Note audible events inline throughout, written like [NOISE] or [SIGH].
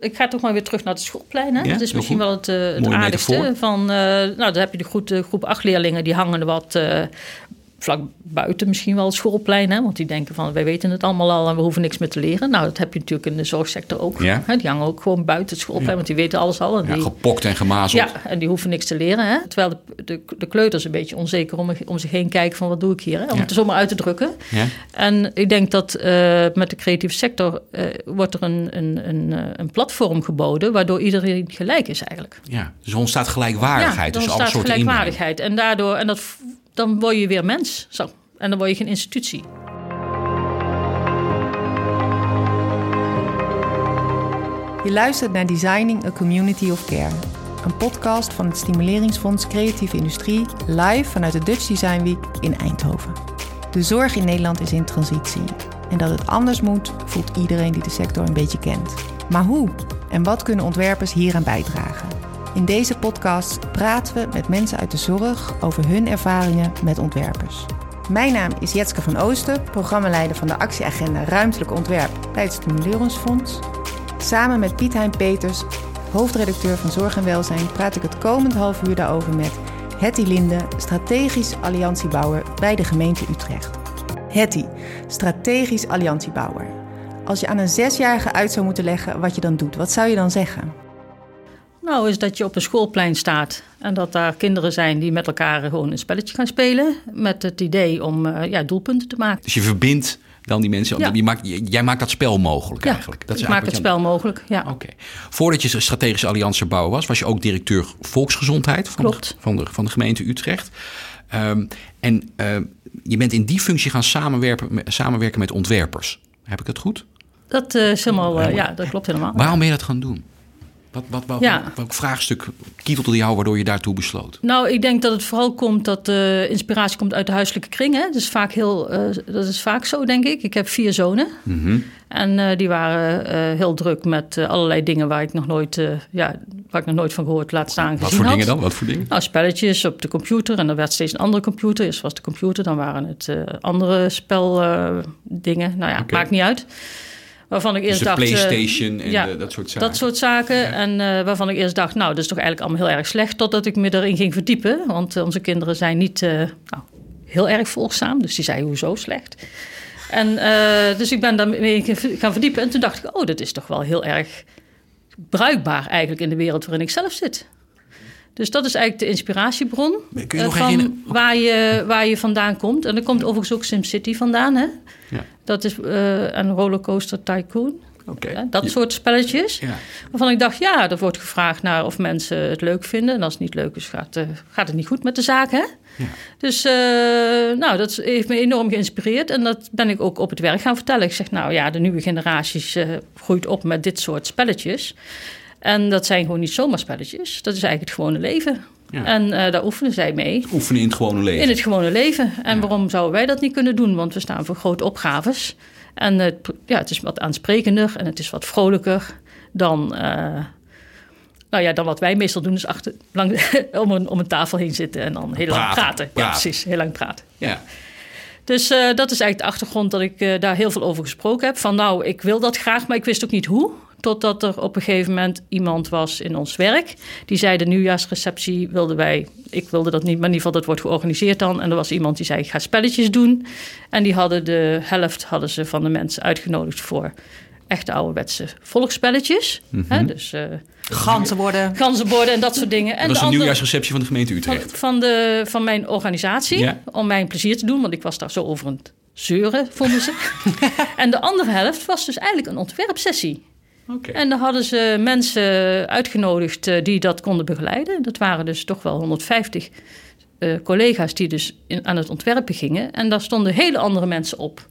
Ik ga toch maar weer terug naar het schoolplein. Hè? Ja, dat is misschien goed. wel het, eh, het aardigste. metafoor. Van, eh, nou, dan heb je de groep, de groep acht leerlingen, die hangen er wat eh, vlak buiten misschien wel het schoolplein. Hè? Want die denken van, wij weten het allemaal al en we hoeven niks meer te leren. Nou, dat heb je natuurlijk in de zorgsector ook. Ja. Hè? Die hangen ook gewoon buiten het schoolplein, Ja. want die weten alles al. En Ja, die, gepokt en gemazeld. ja, en die hoeven niks te leren. Hè? Terwijl de, de, de kleuters een beetje onzeker om, om zich heen kijken van, wat doe ik hier? Hè? Om Ja. het er zomaar uit te drukken. Ja? En ik denk dat eh, met de creatieve sector eh, wordt er een, een, een, eh, een platform geboden waardoor iedereen gelijk is eigenlijk. Ja, dus er ontstaat gelijkwaardigheid tussen alle ontstaat soorten inbreng. gelijkwaardigheid. En daardoor, en dat, dan word je weer mens. Zo. En dan word je geen institutie. Je luistert naar Designing a Community of Care. Een podcast van het Stimuleringsfonds Creatieve Industrie, live vanuit de Dutch Design Week in Eindhoven. De zorg in Nederland is in transitie. En dat het anders moet, voelt iedereen die de sector een beetje kent. Maar hoe? En wat kunnen ontwerpers hieraan bijdragen? In deze podcast praten we met mensen uit de zorg over hun ervaringen met ontwerpers. Mijn naam is Jetske van Oosten, programmaleider van de actieagenda Ruimtelijk Ontwerp bij het Stimuleringsfonds. Samen met Piet Hein Peters, hoofdredacteur van Zorg en Welzijn, praat ik het komend half uur daarover met Hetty Linde, strategisch alliantiebouwer bij de gemeente Utrecht. Hetty, strategisch alliantiebouwer. Als je aan een zesjarige uit zou moeten leggen wat je dan doet, wat zou je dan zeggen? Nou, is dat je op een schoolplein staat en dat daar kinderen zijn die met elkaar gewoon een spelletje gaan spelen. Met het idee om eh, ja, doelpunten te maken. Dus je verbindt dan die mensen. Ja. Je maakt, jij maakt dat spel mogelijk Ja, eigenlijk. Dat is ik maak het spel mogelijk. Ja. Oké. Voordat je strategische alliantiebouwer was, was je ook directeur volksgezondheid van, Klopt. De, van, de, van de gemeente Utrecht. Ehm, en ehm, je bent in die functie gaan samenwerken, met- samenwerken met ontwerpers. Heb ik het goed? Dat eh, is helemaal, eh, ja, dat klopt helemaal. Waarom ben je dat gaan doen? Wat, wat, wat, Ja. Welk vraagstuk kietelde jou waardoor je daartoe besloot? Nou, ik denk dat het vooral komt dat de inspiratie komt uit de huiselijke kring. Hè? Dat, is vaak heel, eh, dat is vaak zo, denk ik. Ik heb vier zonen. Mhm. En eh, die waren eh, heel druk met eh, allerlei dingen waar ik nog nooit, eh, ja, waar ik nog nooit van gehoord, laat staan gezien Wat voor had. dingen dan? Wat voor dingen? Nou, spelletjes op de computer. En er werd steeds een andere computer. Eerst was de computer, dan waren het eh, andere speldingen. nou ja, maakt niet uit. Waarvan ik Dus eerst de dacht... eh, PlayStation en ja, de- dat soort zaken. Dat soort zaken. En eh, waarvan ik eerst dacht, nou, dat is toch eigenlijk allemaal heel erg slecht. Totdat ik me erin ging verdiepen. Want eh, onze kinderen zijn niet nou, heel erg volgzaam. Dus die zeiden, hoezo slecht? En dus ik ben daarmee gaan verdiepen. En toen dacht ik, oh, dat is toch wel heel erg bruikbaar eigenlijk in de wereld waarin ik zelf zit. Dus dat is eigenlijk de inspiratiebron Kun je eh, nog van herinneren- waar je, waar je vandaan komt. En er komt overigens ook SimCity vandaan. Hè? Ja. Dat is eh, een rollercoaster tycoon. Oké. Ja, dat Ja. soort spelletjes. Ja. Waarvan ik dacht, ja, er wordt gevraagd naar of mensen het leuk vinden. En als het niet leuk is, gaat, eh, gaat het niet goed met de zaak, hè? Ja. Dus eh, nou, dat heeft me enorm geïnspireerd. En dat ben ik ook op het werk gaan vertellen. Ik zeg, nou ja, de nieuwe generaties eh, groeit op met dit soort spelletjes. En dat zijn gewoon niet zomaar spelletjes. Dat is eigenlijk het gewone leven. Ja. En eh, daar oefenen zij mee. Oefenen in het gewone leven. In het gewone leven. En waarom zouden wij dat niet kunnen doen? Want we staan voor grote opgaves. En het, ja, het is wat aansprekender en het is wat vrolijker dan, eh, nou ja, dan wat wij meestal doen. Dus achter, lang, [LAUGHS] om, een, om een tafel heen zitten en dan heel lang Praten, praten. Ja, precies. Heel lang praten. Ja. Dus eh, dat is eigenlijk de achtergrond dat ik daar heel veel over gesproken heb. Van nou, ik wil dat graag, maar ik wist ook niet hoe. Totdat er op een gegeven moment iemand was in ons werk. Die zei de nieuwjaarsreceptie wilden wij... Ik wilde dat niet, maar in ieder geval dat wordt georganiseerd dan. En er was iemand die zei, ik ga spelletjes doen. En die hadden de helft hadden ze van de mensen uitgenodigd voor echte ouderwetse volksspelletjes. Hè, dus eh Ganzen worden. ganzenborden en dat soort dingen. En Dat was de een nieuwjaarsreceptie van de gemeente van, Utrecht. van, de, van mijn organisatie. Ja. Om mij een plezier te doen, want ik was daar zo over aan het zeuren, vonden ze. [LAUGHS] en de andere helft was dus eigenlijk een ontwerpsessie. En daar hadden ze mensen uitgenodigd eh, die dat konden begeleiden. Dat waren dus toch wel 150 eh, collega's die dus in, aan het ontwerpen gingen. En daar stonden hele andere mensen op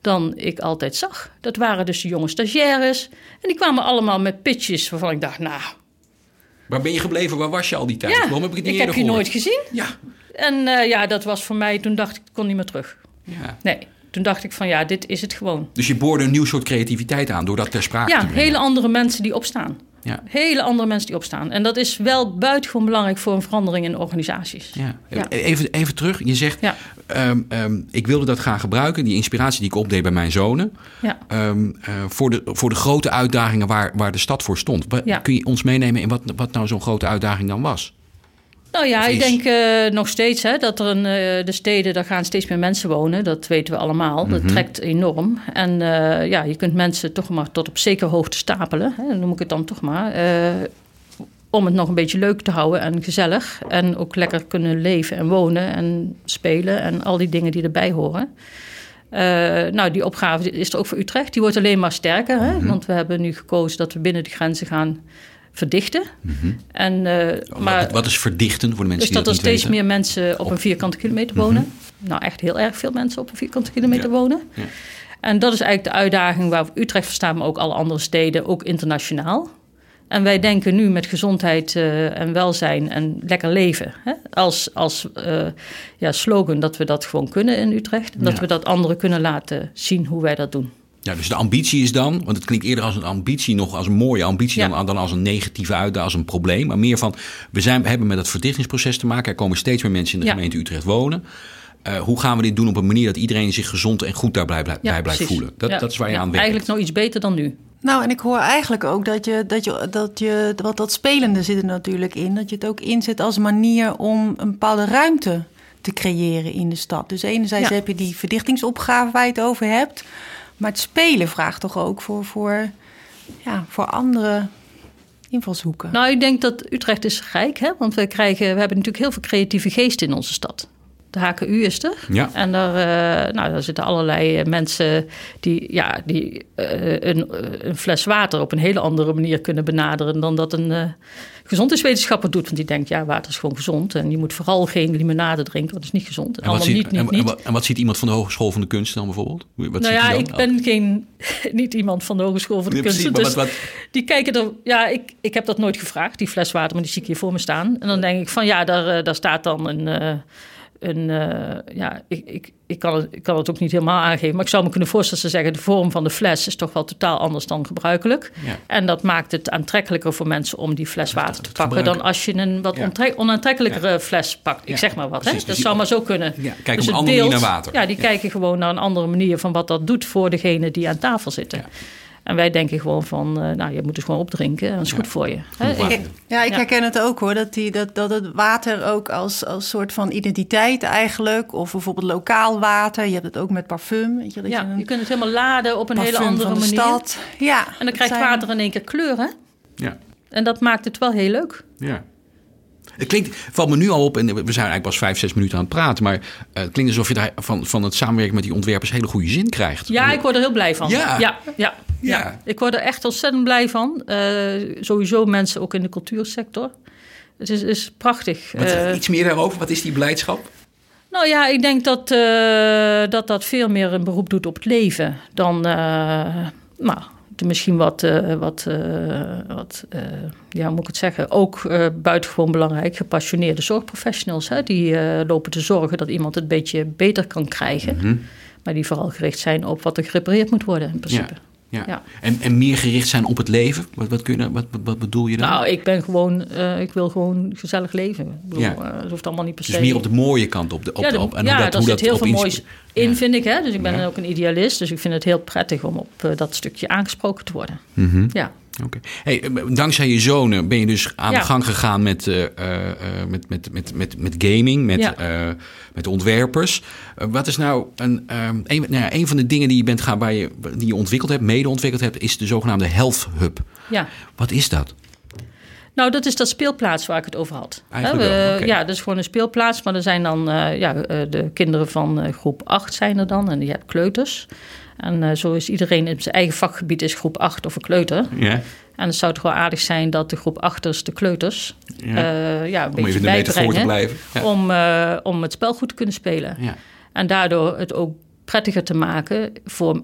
dan ik altijd zag. Dat waren dus de jonge stagiaires. En die kwamen allemaal met pitches waarvan ik dacht, nou, Waar ben je gebleven? Waar was je al die tijd? ja, Waarom heb ik het niet ik heb je gehoord? nooit gezien. Ja. En eh, ja, dat was voor mij, toen dacht ik, ik kon niet meer terug. ja. Nee, toen dacht ik van ja, dit is het gewoon. Dus je boorde een nieuw soort creativiteit aan door dat ter sprake Ja, te brengen. hele andere mensen die opstaan. Ja. Hele andere mensen die opstaan. En dat is wel buitengewoon belangrijk voor een verandering in organisaties. Ja. Ja. Even, even terug. Je zegt, Ja. ehm, ehm, ik wilde dat gaan gebruiken. Die inspiratie die ik opdeed bij mijn zonen. Ja. ehm, eh, voor, de, voor de grote uitdagingen waar, waar de stad voor stond. Ja. Kun je ons meenemen in wat, wat nou zo'n grote uitdaging dan was? Nou ja, ik denk eh, nog steeds hè, dat er een, eh, de steden, daar gaan steeds meer mensen wonen. Dat weten we allemaal. Dat trekt enorm. En eh, ja, je kunt mensen toch maar tot op zekere hoogte stapelen. Hè, noem ik het dan toch maar. om het nog een beetje leuk te houden en gezellig. En ook lekker kunnen leven en wonen en spelen en al die dingen die erbij horen. Nou, die opgave is er ook voor Utrecht. Die wordt alleen maar sterker. Hè? Want we hebben nu gekozen dat we binnen de grenzen gaan verdichten. en, eh, maar, wat, is verdichten voor de mensen dus dat er die dat niet steeds weten? meer mensen op een vierkante kilometer wonen. Nou, echt heel erg veel mensen op een vierkante kilometer Ja. wonen. Ja. En dat is eigenlijk de uitdaging waar Utrecht voor staat, maar ook alle andere steden, ook internationaal. En wij denken nu met gezondheid eh, en welzijn en lekker leven hè, als, als eh, ja, slogan dat we dat gewoon kunnen in Utrecht. En dat Ja. we dat anderen kunnen laten zien hoe wij dat doen. Ja, dus de ambitie is dan, want het klinkt eerder als een ambitie, nog als een mooie ambitie Ja. dan, dan als een negatieve uitdaging, als een probleem. Maar meer van, we, zijn, we hebben met het verdichtingsproces te maken. Er komen steeds meer mensen in de Ja. gemeente Utrecht wonen. Eh, hoe gaan we dit doen op een manier dat iedereen zich gezond en goed daarbij blij- bij blijft precies. voelen? Dat, Ja, dat is waar je ja, aan werkt. Eigenlijk nog iets beter dan nu. Nou, en ik hoor eigenlijk ook dat je, dat je, dat je, wat dat spelende zit er natuurlijk in, dat je het ook inzet als manier om een bepaalde ruimte te creëren in de stad. Dus enerzijds Ja. heb je die verdichtingsopgave waar je het over hebt, maar het spelen vraagt toch ook voor, voor, ja, voor andere invalshoeken. Nou, ik denk dat Utrecht is rijk, hè? want we, krijgen, we hebben natuurlijk heel veel creatieve geesten in onze stad. De HKU is er. Ja. En daar, eh, nou, daar zitten allerlei eh, mensen die, ja, die eh, een, een fles water op een hele andere manier kunnen benaderen dan dat een eh, gezondheidswetenschapper doet. Want die denkt, ja, water is gewoon gezond. En je moet vooral geen limonade drinken, want dat is niet gezond. En, En wat, allemaal ziet, niet, niet, en, wat, en wat ziet iemand van de Hogeschool van de Kunsten dan bijvoorbeeld? Wat nou ziet ja, ik ben geen, [LAUGHS] niet iemand van de Hogeschool voor de Nee, precies, Kunsten. dus wat- wat- die kijken er... Ja, ik, ik heb dat nooit gevraagd, die fles water, maar die zie ik hier voor me staan. En dan denk ik van, ja, daar, eh, daar staat dan een... eh, een eh, ja, ik, ik, ik, kan het, ik kan het ook niet helemaal aangeven, maar ik zou me kunnen voorstellen te zeggen: de vorm van de fles is toch wel totaal anders dan gebruikelijk. Ja. En dat maakt het aantrekkelijker voor mensen om die fles water te pakken dan als je een wat Ja. onaantrekkelijkere fles pakt. Ik zeg maar wat, precies. hè? Dus dat die- zou maar zo kunnen. Ja, kijk op Dus een andere manier naar water. Ja, die kijken gewoon naar een andere manier van wat dat doet voor degene die aan tafel zitten. En wij denken gewoon van, eh, nou, je moet het gewoon opdrinken en dat is goed voor je. Ik- Ja, ik herken het ook hoor. Dat, die, dat, dat het water ook als, als soort van identiteit eigenlijk. Of bijvoorbeeld lokaal water. Je hebt het ook met parfum. Weet je, dat ja, je een je kunt het helemaal laden op een hele parfum andere van de manier. stad. Ja, En dan krijgt zijn- water in één keer kleur, hè? Ja. En dat maakt het wel heel leuk. Ja. Het klinkt, valt me nu al op, en we zijn eigenlijk pas vijf, zes minuten aan het praten, maar eh, het klinkt alsof je daar van, van het samenwerken met die ontwerpers hele goede zin krijgt. Ja, ik word er heel blij van. Ja. ja, ja, ja. Ja. Ik word er echt ontzettend blij van. Eh, sowieso mensen ook in de cultuursector. Het is, is prachtig. Wat, Eh, iets meer daarover, wat is die blijdschap? Nou ja, ik denk dat, eh, dat dat veel meer een beroep doet op het leven dan nou, misschien wat, wat, wat ja, hoe moet ik het zeggen, ook buitengewoon belangrijk, gepassioneerde zorgprofessionals. Hè, die lopen te zorgen dat iemand het een beetje beter kan krijgen. Mhm. Maar die vooral gericht zijn op wat er gerepareerd moet worden in principe. Ja. Ja. En, en meer gericht zijn op het leven? Wat, wat, kun je, wat, wat, bedoel je dan? Nou, ik ben gewoon, eh, ik wil gewoon gezellig leven. Ik bedoel, Ja. eh, het hoeft allemaal niet per se. dus meer op de mooie kant. Op de, op, ja, de- op, en ja, hoe dat, daar hoe zit dat heel op veel moois in, vind ik. Hè? Dus ik ben ook een idealist. Dus ik vind het heel prettig om op eh, dat stukje aangesproken te worden. Mhm. Ja. Oké. Hey, eh, dankzij je zonen ben je dus aan Ja. de gang gegaan met, eh, met, met, met, met, met gaming, met, Ja. met ontwerpers. Wat is nou een, ehm, een, nou ja, een van de dingen die je bent gaan waar je, die je ontwikkeld hebt, mede ontwikkeld hebt, is de zogenaamde Health Hub. ja. Wat is dat? Nou, dat is dat speelplaats waar ik het over had. Eigenlijk wel. Ja, dat is gewoon een speelplaats. Maar er zijn dan ja, de kinderen van groep 8 zijn er dan. En je hebt kleuters. En eh, zo is iedereen in zijn eigen vakgebied is groep 8 of een kleuter. Ja. En het zou toch wel aardig zijn dat de groep 8ers de kleuters Ja. eh, ja, een Om beetje te blijven. Ja. Om, eh, om het spel goed te kunnen spelen. Ja. En daardoor het ook prettiger te maken voor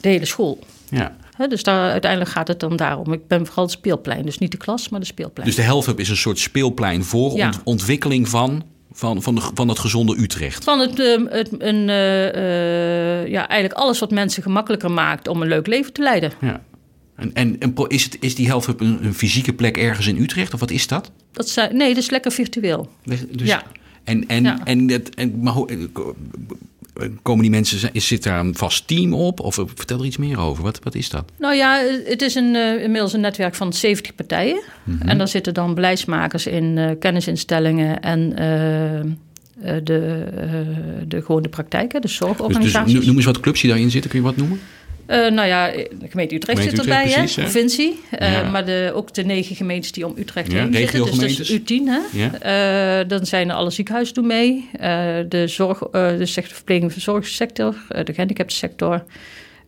de hele school. Ja. Dus daar, uiteindelijk gaat het dan daarom. Ik ben vooral het speelplein. Dus niet de klas, maar de speelplein. Dus de Hub is een soort speelplein voor Ja. ont- ontwikkeling van, van, van, de, van het gezonde Utrecht. Van het, eh, het een, eh, eh, ja, eigenlijk alles wat mensen gemakkelijker maakt om een leuk leven te leiden. Ja. En, en, en is, het, is die Health Hub een, een fysieke plek ergens in Utrecht? Of wat is dat? Dat zijn, nee, dat is lekker virtueel. Dus, Ja. En, en, Ja. en, het, en maar eh, komen die mensen, zit daar een vast team op? Of eh, vertel er iets meer over. Wat, wat is dat? Nou ja, het is een, eh, inmiddels een netwerk van 70 partijen. En daar zitten dan beleidsmakers in, eh, kennisinstellingen en eh, eh, de, eh, de, gewoon de praktijk, de Dus, dus zorgorganisaties. no- noem eens wat clubs die daarin zitten. Kun je wat noemen? Eh, nou ja, de gemeente Utrecht Gemeente zit erbij, precies, hè? hè? provincie. Eh, Ja. Maar de, ook de negen gemeentes die om Utrecht Ja, heen zitten. Dus regiogemeentes. U10, hè? Ja. Eh, dan zijn er alle ziekenhuizen doen mee. Eh, de, zorg, eh, de sector, verpleging- en verzorgingssector, eh, de gehandicaptensector,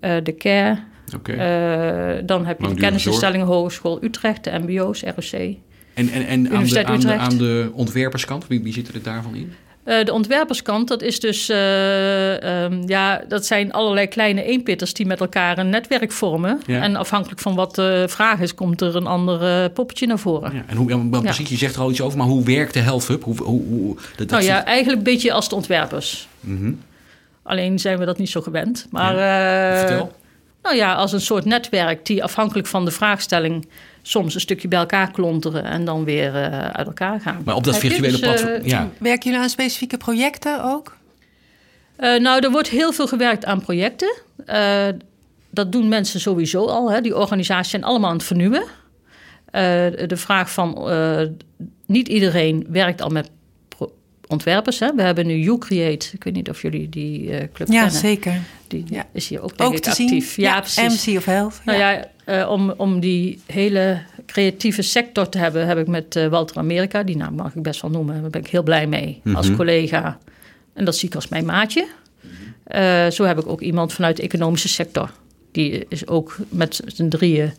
eh, de care. Oké. Eh, dan heb je de kennisinstellingen Hogeschool Utrecht, de MBO's, ROC. en en, en aan, de, aan de ontwerperskant, wie, wie zit er daarvan in? Eh, de ontwerperskant, dat is dus, eh, ehm, ja, dat zijn allerlei kleine eenpitters die met elkaar een netwerk vormen. Ja. En afhankelijk van wat de vraag is, komt er een ander eh, poppetje naar voren. Ja, en hoe, ja, Ja. precies, je zegt er al iets over, maar hoe werkt de Health Hub? Hoe, hoe, hoe, dat, dat nou zit- ja, eigenlijk een beetje als de ontwerpers. Mhm. Alleen zijn we dat niet zo gewend. Maar Vertel. Nou ja, als een soort netwerk die afhankelijk van de vraagstelling soms een stukje bij elkaar klonteren en dan weer eh, uit elkaar gaan. Maar op dat virtuele Dus, eh, platform, ja. Werken jullie aan specifieke projecten ook? Eh, nou, er wordt heel veel gewerkt aan projecten. Eh, dat doen mensen sowieso al. Hè. Die organisaties zijn allemaal aan het vernieuwen. Eh, de vraag van eh, niet iedereen werkt al met ontwerpers. Hè. We hebben nu YouCreate. Ik weet niet of jullie die eh, club Ja, kennen. zeker. Die Ja. is hier ook denk Ook ik actief. zien. Ja, precies. MC of Health. Nou ja, eh, om, om die hele creatieve sector te hebben, heb ik met eh, Walter Amerika, die naam mag ik best wel noemen, daar ben ik heel blij mee als Mhm. collega. En dat zie ik als mijn maatje. Eh, zo heb ik ook iemand vanuit de economische sector. Die is ook met z'n drieën.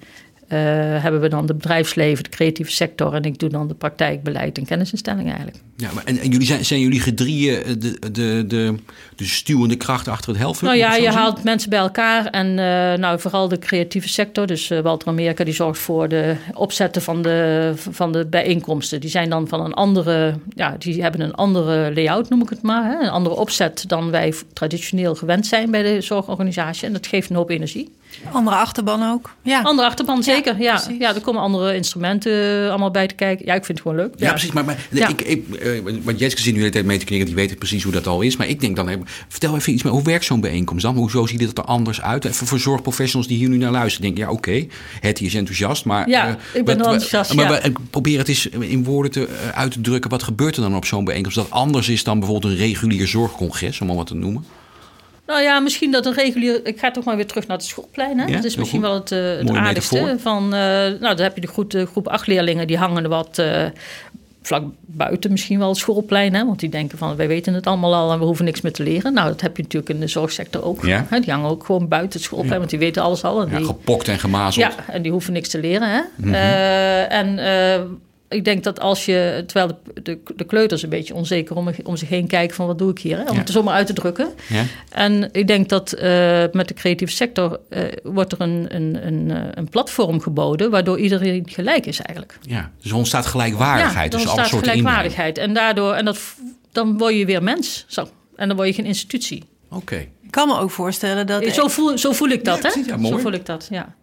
Eh, hebben we dan de bedrijfsleven, de creatieve sector en ik doe dan de praktijk, beleid en kennisinstellingen eigenlijk. Ja, maar en, en jullie zijn, zijn jullie gedrieën eh, de, de, de, de stuwende kracht achter het Hub? Nou ja, je haalt mensen bij elkaar en eh, nou, vooral de creatieve sector. Dus Walter Amerika die zorgt voor de opzetten van de, van de bijeenkomsten. Die zijn dan van een andere, ja, die hebben een andere layout noem ik het maar. Hè? Een andere opzet dan wij traditioneel gewend zijn bij de zorgorganisatie. En dat geeft een hoop energie. Andere achterban ook. Ja. Andere achterban zeker, ja. precies. Ja, er komen andere instrumenten eh, allemaal bij te kijken. Ja, ik vind het gewoon leuk. Ja, precies. Maar, maar Ja. ik, ik, eh, want Jetske zit nu de hele tijd mee te knikken, die weet precies hoe dat al is. Maar ik denk dan, even, vertel even iets meer. Hoe werkt zo'n bijeenkomst dan? Hoezo ziet het er anders uit? Even voor zorgprofessionals die hier nu naar luisteren. Denk ja, oké, Hetty is enthousiast. Maar, Ja, eh, ik ben wat- enthousiast, Maar, ja. maar, probeer het eens in woorden te, uit te drukken. Wat gebeurt er dan op zo'n bijeenkomst? Dat anders is dan bijvoorbeeld een regulier zorgcongres, om maar wat te noemen. Nou ja, misschien dat een regulier. Ik ga toch maar weer terug naar het schoolplein. Hè? Ja, dat is misschien goed. wel het, eh, het aardigste. metafoor. Van, eh, nou, dan heb je de groep, de groep acht leerlingen die hangen wat. eh, Vlak buiten misschien wel het schoolplein, hè? want die denken van wij weten het allemaal al en we hoeven niks meer te leren. Nou, dat heb je natuurlijk in de zorgsector ook. Ja. Hè? Die hangen ook gewoon buiten het schoolplein, want die weten alles al. En Ja, die, gepokt en gemazeld. ja, en die hoeven niks te leren. Hè? Eh, en eh, ik denk dat als je, terwijl de, de, de kleuters een beetje onzeker om, om zich heen kijken van wat doe ik hier, hè? om Ja. het er zomaar uit te drukken. Ja? En ik denk dat eh, met de creatieve sector eh, wordt er een, een, een, eh, een platform geboden waardoor iedereen gelijk is eigenlijk. Ja, dus er ontstaat gelijkwaardigheid dan tussen alle ontstaat gelijkwaardigheid. En daardoor, en dat, dan word je weer mens. Zo. En dan word je geen institutie. Oké. Ik kan me ook voorstellen dat, Zo voel, zo voel ik dat, Ja, hè? precies, ja, zo voel ik dat, ja.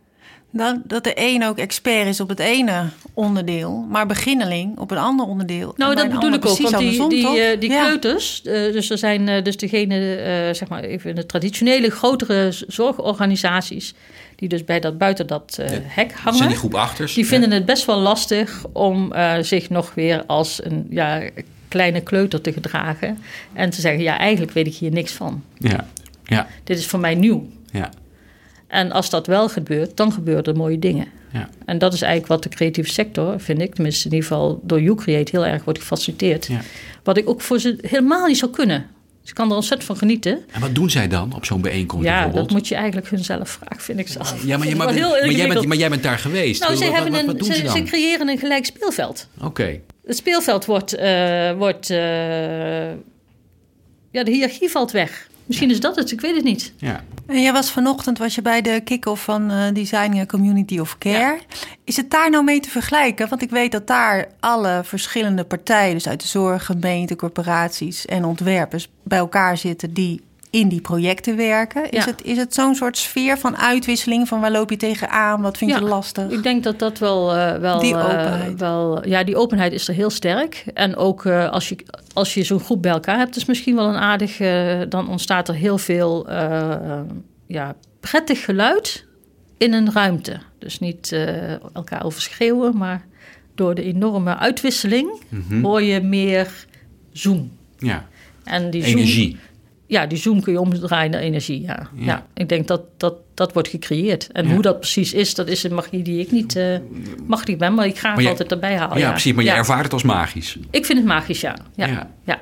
Dat, dat de een ook expert is op het ene onderdeel, maar beginneling op een ander onderdeel. Nou, dat bedoel ik ook. Want die, eh, die Ja. kleuters, eh, dus er zijn eh, dus degene, eh, zeg maar even de traditionele grotere zorgorganisaties, die dus bij dat, buiten dat eh, Ja, hek hangen. zijn die groep achters. Die vinden het best wel lastig om eh, zich nog weer als een ja, kleine kleuter te gedragen. En te zeggen, ja, eigenlijk weet ik hier niks van. Ja, ja, Dit is voor mij nieuw. ja. En als dat wel gebeurt, dan gebeuren er mooie dingen. ja. En dat is eigenlijk wat de creatieve sector, vind ik, tenminste in ieder geval door YouCreate heel erg wordt gefaciliteerd. Ja. Wat ik ook voor ze helemaal niet zou kunnen. Dus ik kan er ontzettend van genieten. En wat doen zij dan op zo'n bijeenkomst Ja, bijvoorbeeld? dat moet je eigenlijk hun zelf vragen, vind ik zelf. Ja, maar, [LAUGHS] je, jij bent, maar jij bent daar geweest. Nou, ze, hebben een, wat ze, ze ze creëren een gelijk speelveld. Oké. Het speelveld wordt. eh, wordt eh, ja, de hiërarchie valt weg. Misschien is dat het, ik weet het niet. Ja. En jij was vanochtend was je bij de kick-off van eh, Design Community of Care. Is het daar nou mee te vergelijken? Want ik weet dat daar alle verschillende partijen, dus uit de zorg, gemeenten, corporaties en ontwerpers, bij elkaar zitten die in die projecten werken. Is Ja. het, is het zo'n soort sfeer van uitwisseling? Van waar loop je tegenaan? Wat vind je Ja, lastig? Ik denk dat dat wel... eh, wel Die eh, openheid. wel, ja, die openheid is er heel sterk. En ook eh, als je, als je zo'n groep bij elkaar hebt... is misschien wel een aardig... eh, dan ontstaat er heel veel ja, prettig geluid in een ruimte. Dus niet eh, elkaar overschreeuwen, maar door de enorme uitwisseling... hoor je meer zoom. Ja, En die zoom, energie. Ja, die zoom kun je omdraaien naar energie. Ja. Ja. Ja. ik denk dat, dat dat wordt gecreëerd. En Ja. hoe dat precies is, dat is een magie die ik niet, eh mag niet ben, maar ik graag Maar jij- altijd erbij haal. ja, precies. Maar ja. je ervaart het als magisch. Ik vind het magisch, ja. Ja. Ja. ja.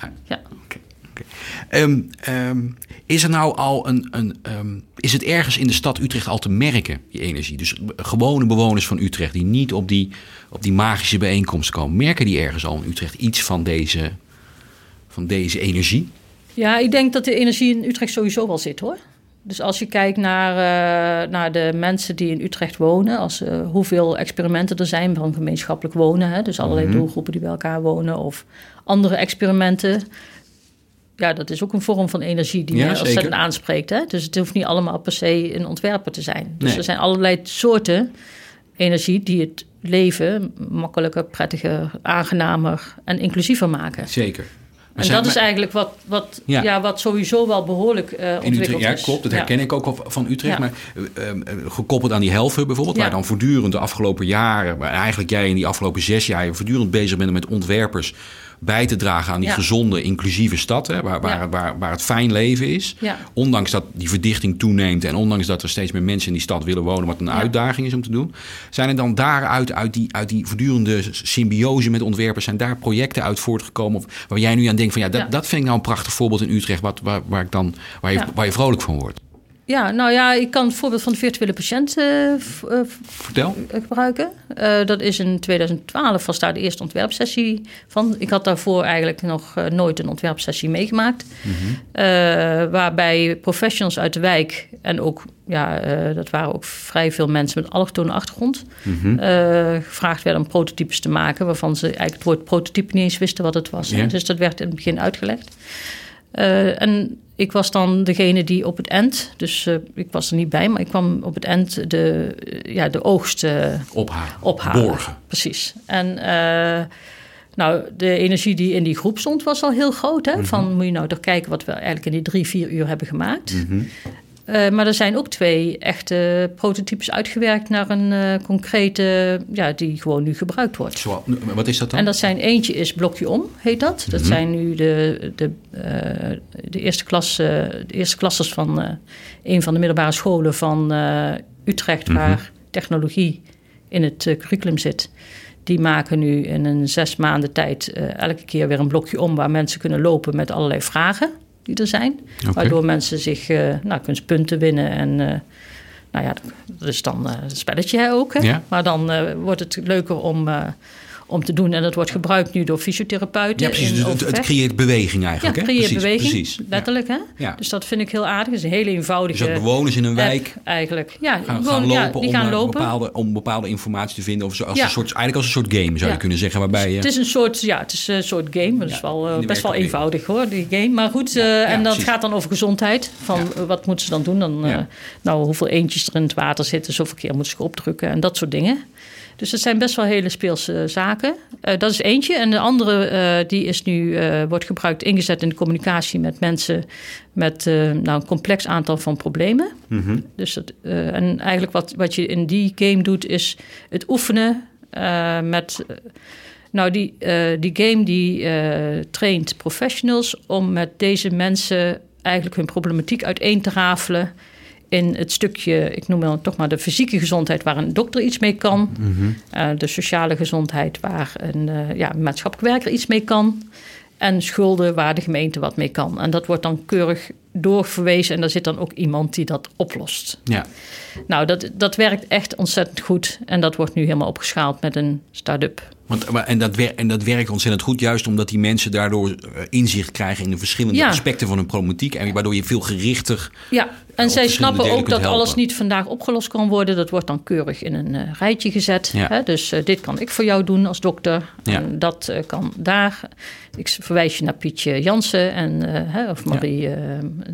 Ja. ja. Oké, oké. Ehm, ehm, is er nou al een. een ehm, is het ergens in de stad Utrecht al te merken, die energie? Dus gewone bewoners van Utrecht die niet op die, op die magische bijeenkomst komen, merken die ergens al in Utrecht iets van deze, van deze energie? Ja, ik denk dat de energie in Utrecht sowieso wel zit hoor. Dus als je kijkt naar, eh, naar de mensen die in Utrecht wonen, als, eh, hoeveel experimenten er zijn van gemeenschappelijk wonen, hè, dus allerlei Mhm. doelgroepen die bij elkaar wonen of andere experimenten. Ja, dat is ook een vorm van energie die Ja, je ontzettend aanspreekt. Hè? Dus het hoeft niet allemaal per se een ontwerper te zijn. Dus Nee. er zijn allerlei soorten energie die het leven makkelijker, prettiger, aangenamer en inclusiever maken. Zeker. Maar En dat is eigenlijk wat, wat, Ja. ja. wat sowieso wel behoorlijk eh in ontwikkeld Utrecht, ja, is. klopt. Dat Ja. herken ik ook van Utrecht. Ja. Maar eh, eh, gekoppeld aan die helft bijvoorbeeld, Ja. waar dan voortdurend de afgelopen jaren, maar eigenlijk jij in die afgelopen zes jaar voortdurend bezig bent met ontwerpers bij te dragen aan die Ja. gezonde, inclusieve stad, hè, waar, waar, Ja. waar, waar het fijn leven is. Ja. Ondanks dat die verdichting toeneemt en ondanks dat er steeds meer mensen in die stad willen wonen, wat een uitdaging is om te doen, zijn er dan daaruit, uit die, uit die voortdurende symbiose met ontwerpers, zijn daar projecten uit voortgekomen of waar jij nu aan denkt van ja, dat, dat vind ik nou een prachtig voorbeeld in Utrecht, wat, waar, waar, ik dan, waar, je, waar je vrolijk van wordt. Ja, nou ja, ik kan het voorbeeld van de virtuele patiënt eh, eh, Vertel. v- gebruiken. Eh, dat is in 2012 was daar de eerste ontwerpsessie van. Ik had daarvoor eigenlijk nog eh, nooit een ontwerpsessie meegemaakt. Eh, waarbij professionals uit de wijk en ook, ja, eh, dat waren ook vrij veel mensen met allochtone achtergrond, eh, gevraagd werden om prototypes te maken, waarvan ze eigenlijk het woord prototype niet eens wisten wat het was. Dus dat werd in het begin uitgelegd. Eh, en ik was dan degene die op het eind, dus eh, ik was er niet bij, maar ik kwam op het eind de, eh, ja, de oogst eh, Ophalen. ophalen. Borgen. Precies. En nou, de energie die in die groep stond was al heel groot. Hè? Van moet je nou toch kijken wat we eigenlijk in die drie, vier uur hebben gemaakt. Eh, maar er zijn ook twee echte prototypes uitgewerkt naar een eh, concrete, ja, die gewoon nu gebruikt wordt. Zo, wat is dat dan? En dat zijn eentje is blokje om, heet dat. Dat zijn nu de, de, eh, de, eerste, klas, eh, de eerste klassers van een van de middelbare scholen van Utrecht, waar technologie in het curriculum zit. Die maken nu in een zes maanden tijd elke keer weer een blokje om waar mensen kunnen lopen met allerlei vragen die er zijn. Waardoor mensen zich, eh nou, kunnen punten winnen en eh, nou ja, dat is dan eh, een spelletje hè, ook. Hè? Ja. Maar dan wordt het leuker om, om te doen. En dat wordt gebruikt nu door fysiotherapeuten. ja, precies. in Dus het, het creëert beweging Ja, eigenlijk. hè? creëert precies, beweging, Precies. Ja. letterlijk. Hè? Ja. Dus dat vind ik heel aardig. Het is een hele eenvoudige Dus bewoners in een wijk eigenlijk. Ja, gaan, gewoon, gaan ja, lopen, die om, gaan eh, lopen. Bepaalde, om bepaalde informatie te vinden. Of zo, als Ja. een soort, eigenlijk als een soort game zou je Ja. kunnen zeggen. Waarbij je... Het is een soort, ja, het is een soort game. Dat is Ja, wel, eh, best wel eenvoudig hoor, die game. Maar goed, eh, ja, en dat precies. gaat dan over gezondheid. Van Ja. wat moeten ze dan doen? Dan, Ja. nou, hoeveel eentjes er in het water zitten, zoveel keer moeten ze opdrukken en dat soort dingen. Dus dat zijn best wel hele speelse zaken. Eh, dat is eentje. En de andere eh, die is nu, eh, wordt gebruikt, ingezet in de communicatie met mensen met eh, nou, een complex aantal van problemen. Mhm. Dus eh, en eigenlijk wat, wat je in die game doet, is het oefenen eh, met. eh, nou, die, eh, die game die eh, traint professionals om met deze mensen eigenlijk hun problematiek uiteen te rafelen. In het stukje, ik noem dan toch maar de fysieke gezondheid, waar een dokter iets mee kan. Eh, de sociale gezondheid, waar een eh, ja, maatschappelijk werker iets mee kan. En schulden waar de gemeente wat mee kan. En dat wordt dan keurig doorverwezen. En daar zit dan ook iemand die dat oplost. Ja. Nou, dat, dat werkt echt ontzettend goed. En dat wordt nu helemaal opgeschaald met een start-up Want, maar- en, dat en dat werkt ontzettend goed, juist omdat die mensen daardoor eh, inzicht krijgen in de verschillende Ja. aspecten van hun problematiek. En waardoor je veel gerichter. Ja, en op zij snappen ook dat alles niet vandaag opgelost kan worden. Dat wordt dan keurig in een eh, rijtje gezet. Ja. Hè? Dus eh, dit kan ik voor jou doen als dokter. Ja. En dat eh, kan daar. Ik verwijs je naar Pietje Jansen en, eh, hè, of Marie, eh,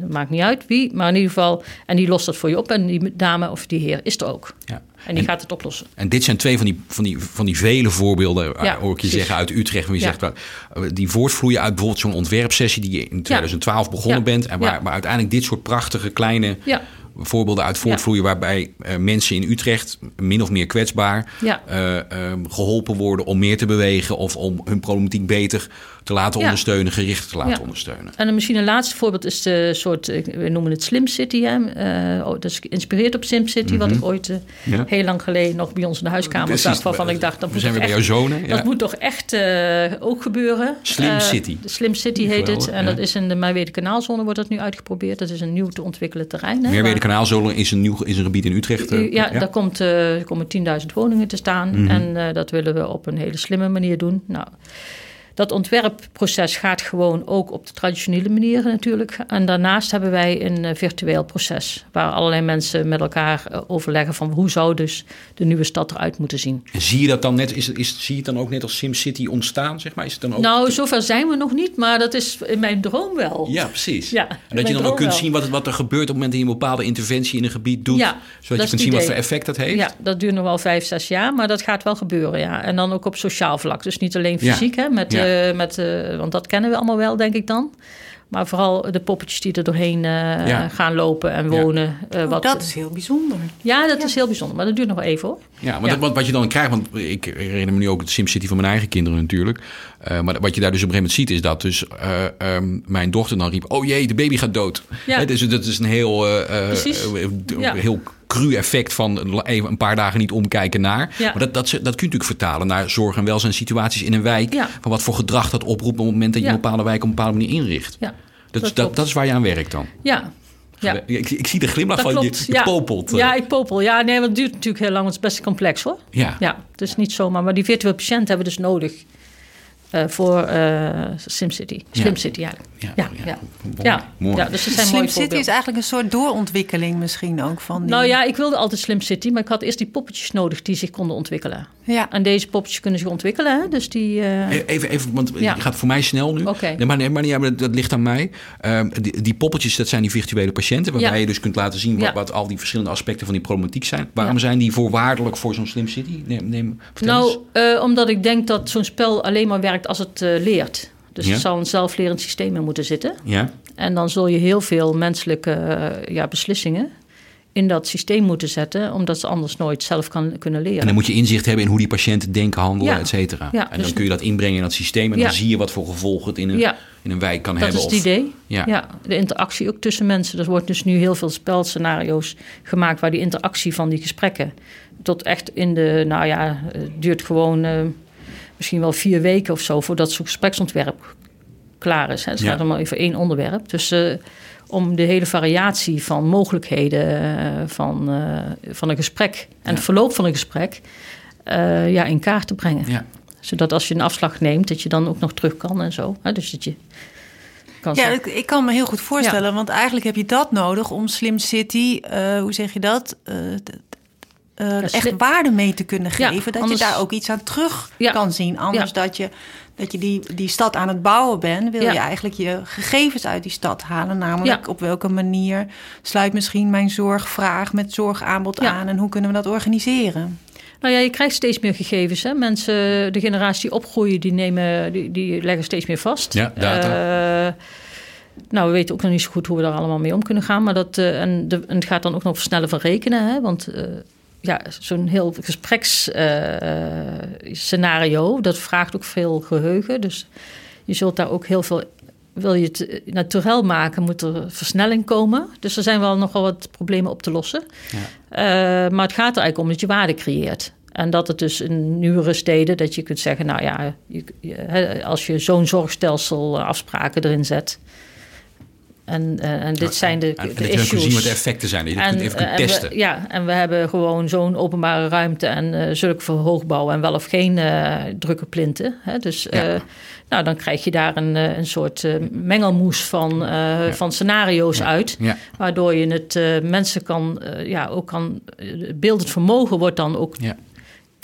maakt niet uit wie. Maar in ieder geval, en die lost dat voor je op. En die dame of die heer is er ook. Ja. En die gaat het oplossen. En dit zijn twee van die, van die, van die vele voorbeelden, eh, Ja, hoor ik je zeggen, uit Utrecht. Waar je Ja. zegt, eh, die voortvloeien uit bijvoorbeeld zo'n ontwerpsessie die je in 2012 begonnen bent. En waar, Ja. waar uiteindelijk dit soort prachtige kleine voorbeelden uit voortvloeien. Waarbij eh, mensen in Utrecht, min of meer kwetsbaar, eh, ehm, geholpen worden om meer te bewegen. Of om hun problematiek beter te laten Ja. ondersteunen, gerichter te laten Ja. ondersteunen. En dan misschien een laatste voorbeeld is de soort, we noemen het Slim City. Hè? Eh, oh, dat is geïnspireerd op Sim City, wat ik ooit eh, Mhm. Ja. heel lang geleden nog bij ons in de huiskamer zag. Waarvan ik dacht, dat We zijn weer bij jouw zonen. Ja. dat moet toch echt eh, ook gebeuren. Slim City. Slim City heet het. En dat is in de Merwede Kanaalzone wordt dat nu uitgeprobeerd. Dat is een nieuw te ontwikkelen terrein. hè, Meerwede Kanaalzolen is een nieuw is een gebied in Utrecht. ja, daar komt, komen 10.000 woningen te staan. Mhm. En dat willen we op een hele slimme manier doen. Nou, dat ontwerpproces gaat gewoon ook op de traditionele manier natuurlijk. En daarnaast hebben wij een eh, virtueel proces... waar allerlei mensen met elkaar eh, overleggen van... hoe zou dus de nieuwe stad eruit moeten zien. En zie je dat dan net, is, is, zie je het dan ook net als SimCity ontstaan, zeg maar? Is het dan ook Nou, zover zijn we nog niet, maar dat is in mijn droom wel. Ja, precies. Ja, en dat je dan ook kunt wel. zien wat, wat er gebeurt op het moment dat je een bepaalde interventie in een gebied doet. Ja, zodat je kunt zien wat voor effect dat heeft. Ja, dat duurt nog wel vijf, zes jaar, maar dat gaat wel gebeuren, ja. En dan ook op sociaal vlak. Dus niet alleen Ja. fysiek, hè, met, Ja. Eh, met, eh, want dat kennen we allemaal wel, denk ik dan. Maar vooral de poppetjes die er doorheen eh, Ja. gaan lopen en Ja. wonen. eh, Oh, wat, dat is heel bijzonder. Ja, dat is heel bijzonder, maar dat duurt nog wel even hoor. Ja, maar Ja. Dat, wat, wat je dan krijgt, want ik herinner me nu ook het SimCity van mijn eigen kinderen natuurlijk. Eh, maar wat je daar dus op een gegeven moment ziet, is dat dus eh, ehm, mijn dochter dan riep: Oh jee, de baby gaat dood. Ja. Hè, dus dat is een heel, eh, eh, eh, heel cru effect van even een paar dagen niet omkijken naar. Ja. Maar dat, dat, dat kun je natuurlijk vertalen naar zorg en welzijnssituaties in een wijk. Ja. Van wat voor gedrag dat oproept op het moment dat je Ja. een bepaalde wijk op een bepaalde manier inricht. Ja, Dat, dat is, dat, dat is waar je aan werkt dan. ja. ja. Ik, ik zie de glimlach Dat van je, je popelt. eh. Ja, ik popel. Ja, nee, want het duurt natuurlijk heel lang, want het is best complex hoor. ja. Ja, is niet zomaar. Maar die virtuele patiënt hebben we dus nodig voor eh SimCity. Slim Ja. City eigenlijk. Ja, Ja, ja. ja. Ja, dus dat zijn Slim mooie City is eigenlijk een soort doorontwikkeling misschien ook van die... Nou ja, ik wilde altijd Slim City, maar ik had eerst die poppetjes nodig die zich konden ontwikkelen. Ja. En deze poppetjes kunnen zich ontwikkelen, hè? dus die... eh, Even, even, want Ja. je gaat voor mij snel nu. Oké. Nee, maar, nee, maar, ja, maar dat, dat ligt aan mij. Ehm, die, die poppetjes, dat zijn die virtuele patiënten... waarbij Ja. je dus kunt laten zien wat, Ja. wat al die verschillende aspecten van die problematiek zijn. Waarom Ja. zijn die voorwaardelijk voor zo'n Slim City? Neem, neem, nou, eh, omdat ik denk dat zo'n spel alleen maar werkt als het eh, leert. Dus Ja. er zal een zelflerend systeem in moeten zitten. Ja? En dan zul je heel veel menselijke eh, ja, beslissingen in dat systeem moeten zetten... omdat ze anders nooit zelf kan, kunnen leren. En dan moet je inzicht hebben in hoe die patiënten denken, handelen, Ja. et cetera. Ja, en dan dus- kun je dat inbrengen in dat systeem... en Ja. dan zie je wat voor gevolgen het in een, in een wijk kan Dat hebben. is het of- idee. Ja. Ja. de interactie ook tussen mensen. Er wordt dus nu heel veel spelscenario's gemaakt waar die interactie van die gesprekken tot echt in de, nou ja, het duurt gewoon eh, misschien wel vier weken of zo voordat zo'n gespreksontwerp klaar is. Hè. Het Ja. gaat allemaal over één onderwerp. Dus eh, om de hele variatie van mogelijkheden eh, van, eh, van een gesprek en het verloop van een gesprek eh, ja, in kaart te brengen. Ja. Zodat als je een afslag neemt, dat je dan ook nog terug kan en zo. Hè. Dus dat je kan Ja, ik, ik kan me heel goed voorstellen, want eigenlijk heb je dat nodig om Slim City, eh, hoe zeg je dat, Eh, eh, echt waarde mee te kunnen Ja, geven. dat anders- je daar ook iets aan terug Ja. kan zien. Anders dat je, dat je die, die stad aan het bouwen bent, wil Ja. je eigenlijk je gegevens uit die stad halen. Namelijk Ja. op welke manier sluit misschien mijn zorgvraag met zorgaanbod Ja. aan en hoe kunnen we dat organiseren? Nou ja, je krijgt steeds meer gegevens. Hè? Mensen, de generatie die opgroeien, die, nemen, die, die leggen steeds meer vast. Ja, data. Eh, nou, we weten ook nog niet zo goed hoe we daar allemaal mee om kunnen gaan. Maar dat, eh, en, de, en het gaat dan ook nog versnellen van rekenen. Hè? Want eh, ja, zo'n heel gespreksscenario, dat vraagt ook veel geheugen. Dus je zult daar ook heel veel... Wil je het eh, naturel maken, moet er versnelling komen. Dus er zijn wel nogal wat problemen op te lossen. Eh, maar het gaat er eigenlijk om dat je waarde creëert. En dat het dus in nieuwere steden, dat je kunt zeggen, nou ja, je, je- hè, als je zo'n zorgstelsel eh, afspraken erin zet, En, uh, en dit zijn de, en, de en issues. zien wat de effecten zijn. Dat je kunt even kunt testen. We, ja, en we hebben gewoon zo'n openbare ruimte en uh, zulke voor hoogbouw en wel of geen uh, drukke plinten. Hè? Dus ja. nou, dan krijg je daar een, een soort mengelmoes van, ja. van scenario's uit. Waardoor je het mensen kan, ja, ook kan, beeldend vermogen wordt dan ook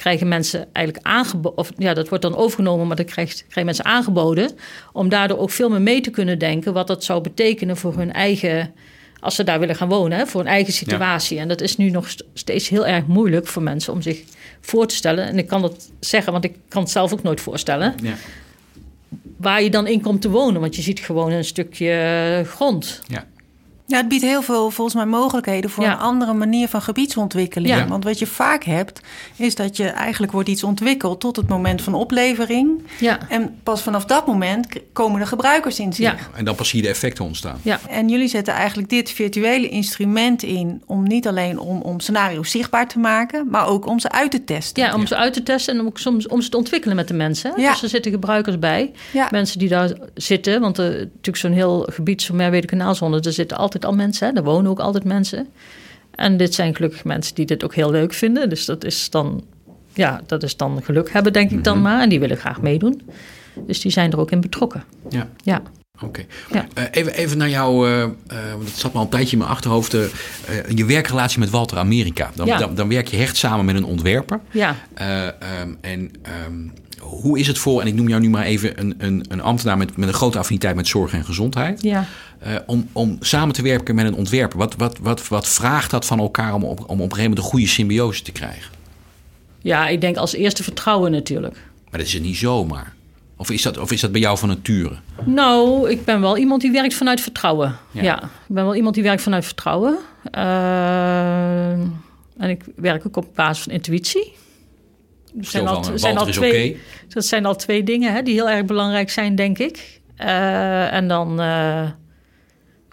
krijgen mensen eigenlijk aangeboden, of ja, dat wordt dan overgenomen, maar dan krijgt, krijgen mensen aangeboden om daardoor ook veel meer mee te kunnen denken wat dat zou betekenen voor hun eigen, als ze daar willen gaan wonen, hè, voor hun eigen situatie. Ja. En dat is nu nog steeds heel erg moeilijk voor mensen om zich voor te stellen. En ik kan dat zeggen, want ik kan het zelf ook nooit voorstellen. Ja. Waar je dan in komt te wonen, want je ziet gewoon een stukje grond. Ja. Ja, het biedt heel veel volgens mij mogelijkheden voor Ja. een andere manier van gebiedsontwikkeling. Ja. Want wat je vaak hebt, is dat je eigenlijk wordt iets ontwikkeld tot het moment van oplevering. Ja. En pas vanaf dat moment komen de gebruikers in zich. Ja. En dan pas zie je de effecten ontstaan. Ja. En jullie zetten eigenlijk dit virtuele instrument in om niet alleen om, om scenario's zichtbaar te maken, maar ook om ze uit te testen. Ja, om ze uit te testen en om, ook soms, om ze te ontwikkelen met de mensen. Dus er zitten gebruikers bij. Ja. Mensen die daar zitten. Want er, natuurlijk zo'n heel gebied, zo'n Merwede kanaalzone... er zitten altijd al mensen. Hè. Er wonen ook altijd mensen. En dit zijn gelukkig mensen die dit ook heel leuk vinden. Dus dat is dan, ja, dat is dan geluk hebben, denk ik dan maar. En die willen graag meedoen. Dus die zijn er ook in betrokken. Ja. Ja. Oké. Ja. Eh, even, even naar jou, eh, eh, want het zat me al een tijdje in mijn achterhoofd. je werkrelatie met Walter Amerika. Dan, Ja. dan, dan werk je hecht samen met een ontwerper. Ja. Eh, ehm, en ehm, hoe is het voor, en ik noem jou nu maar even een, een, een ambtenaar met, met een grote affiniteit met zorg en gezondheid. Ja. eh, om, om samen te werken met een ontwerper. Wat, wat, wat, wat vraagt dat van elkaar om op, om op een gegeven moment een goede symbiose te krijgen? ja, ik denk als eerste vertrouwen natuurlijk. Maar dat is het niet zomaar. Of is dat, of is dat bij jou van nature? Nou, ik ben wel iemand die werkt vanuit vertrouwen. Ja. Ja, ik ben wel iemand die werkt vanuit vertrouwen. Eh, en ik werk ook op basis van intuïtie. Er Zo van, Walter is twee. Dat zijn al twee dingen hè, die heel erg belangrijk zijn, denk ik. Eh, en dan, eh,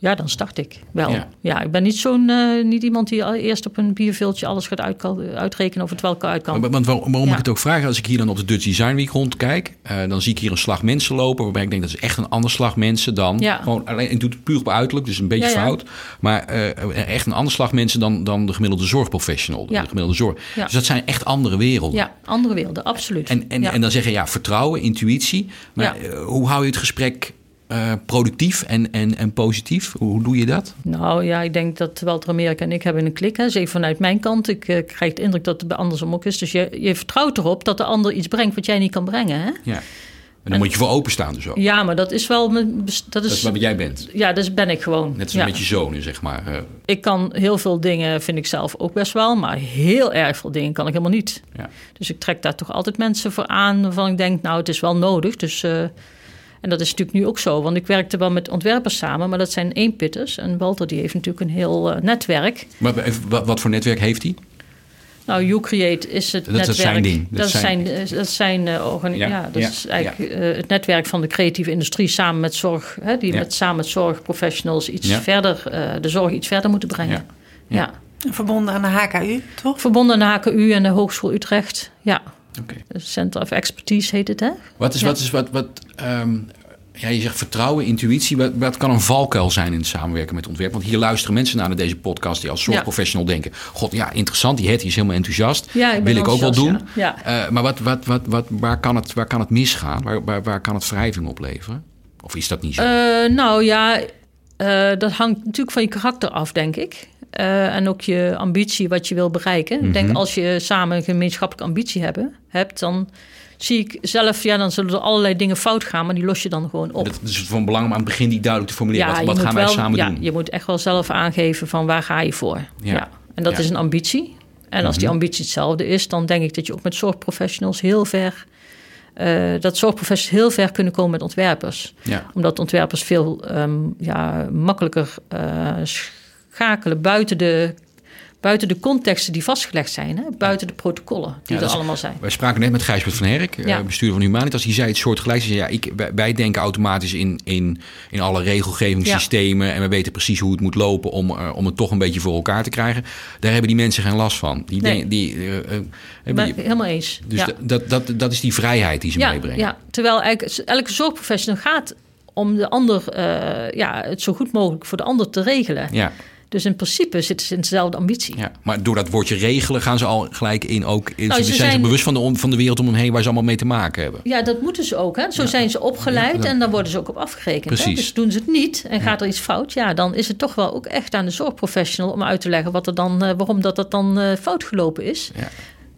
ja, dan start ik wel. Ja. Ja, ik ben niet zo'n eh, niet iemand die al eerst op een bierveeltje alles gaat uit, uitrekenen of het wel uit kan. Want waar- waarom Ja. ik het ook vraag, als ik hier dan op de Dutch Design Week rondkijk, eh, dan zie ik hier een slag mensen lopen, waarbij ik denk dat is echt een ander slag mensen dan Ja. gewoon alleen. Ik doe het puur op uiterlijk, dus een beetje fout, maar eh, echt een ander slag mensen dan, dan de gemiddelde zorgprofessional, Ja. de gemiddelde zorg. Dus dat zijn echt andere werelden. Ja, andere werelden, absoluut. En, en, en dan zeggen ja, vertrouwen, intuïtie. Maar hoe hou je het gesprek eh, productief en, en, en positief? Hoe, doe je dat? Nou ja, ik denk dat Walter Amerika en ik hebben een klik. Hè. Zeker vanuit mijn kant. Ik eh, krijg de indruk dat het bij andersom ook is. Dus je, je vertrouwt erop dat de ander iets brengt wat jij niet kan brengen. Hè? Ja. En dan moet je voor openstaan dus ook. Ja, maar dat is wel... mijn Dat Dat is, is wat jij bent. ja, dus ben ik gewoon. Net als ja. met je zonen, zeg maar. Eh, Ik kan heel veel dingen, vind ik zelf ook best wel. Maar heel erg veel dingen kan ik helemaal niet. ja. Dus ik trek daar toch altijd mensen voor aan waarvan ik denk, nou, het is wel nodig. Dus, en dat is natuurlijk nu ook zo, want ik werkte wel met ontwerpers samen, maar dat zijn eenpitters. En Walter die heeft natuurlijk een heel eh, netwerk. Maar even, wat, voor netwerk heeft hij? Nou, UCreate is het Dat is netwerk. zijn ding. Dat Dat, is is zijn- zijn, eh, dat is zijn eh, Ja, ja, dat ja, is eigenlijk het netwerk van de creatieve industrie samen met zorg, hè, die Ja. met, samen met zorgprofessionals iets Ja. verder, eh, de zorg iets verder moeten brengen. Ja. Ja. Verbonden aan de HKU, toch? Verbonden aan de HKU en de Hogeschool Utrecht. Ja, Oké. Center of Expertise heet het, hè? Wat is, Ja. wat is, wat, wat, ehm, ja, je zegt vertrouwen, intuïtie. Wat, wat kan een valkuil zijn in het samenwerken met ontwerp? Want hier luisteren mensen naar, naar deze podcast die als zorgprofessional denken... God, ja, interessant, die Hetty is helemaal enthousiast. Ja, ik Wil ik ook wel doen. ja. Eh, maar wat, wat, wat, wat, waar, kan het, waar kan het misgaan? Waar, waar, waar kan het wrijving opleveren? Of is dat niet zo? Eh, nou ja, eh, dat hangt natuurlijk van je karakter af, denk ik. Eh, en ook je ambitie, wat je wil bereiken. Ik denk, als je samen een gemeenschappelijke ambitie hebben, hebt, dan zie ik zelf, ja, dan zullen er allerlei dingen fout gaan, maar die los je dan gewoon op. dat is van belang om aan het begin die duidelijk te formuleren. wat gaan wij wel- samen ja, doen? Je moet echt wel zelf aangeven van waar ga je voor. Ja. Ja. En dat. Mhm. is een ambitie. En als die ambitie hetzelfde is, dan denk ik dat je ook met zorgprofessionals heel ver... eh, dat zorgprofessionals heel ver kunnen komen met ontwerpers. Omdat ontwerpers veel ehm, ja, makkelijker eh, schakelen buiten de, buiten de contexten die vastgelegd zijn. Hè? Buiten de protocollen die Ja, dat er is- allemaal zijn. Wij spraken net met Gijsbert van Herk, eh, Ja. bestuurder van Humanitas. Die zei het soortgelijks. Ja, ik, wij, denken automatisch in, in, in alle regelgevingssystemen. En we weten precies hoe het moet lopen om, eh, om het toch een beetje voor elkaar te krijgen. Daar hebben die mensen geen last van. Die, Nee. denken- die, eh, die- helemaal eens. dus dat, dat, dat, is die vrijheid die ze meebrengen. ja, terwijl elke zorgprofessional gaat om de ander, ja, het zo goed mogelijk voor de ander te regelen. Ja. Dus in principe zitten ze in dezelfde ambitie. Ja, maar door dat woordje regelen gaan ze al gelijk in ook. In, Nou, ze ze zijn, zich bewust van de, van de wereld om hen heen waar ze allemaal mee te maken hebben. Ja, dat moeten ze ook. Hè? Zo zijn ze opgeleid Ja, en daar worden ze ook op afgerekend. Hè? Precies. Dus doen ze het niet en gaat er iets fout, ja, dan is het toch wel ook echt aan de zorgprofessional om uit te leggen wat er dan, eh, waarom dat, dat dan eh, fout gelopen is.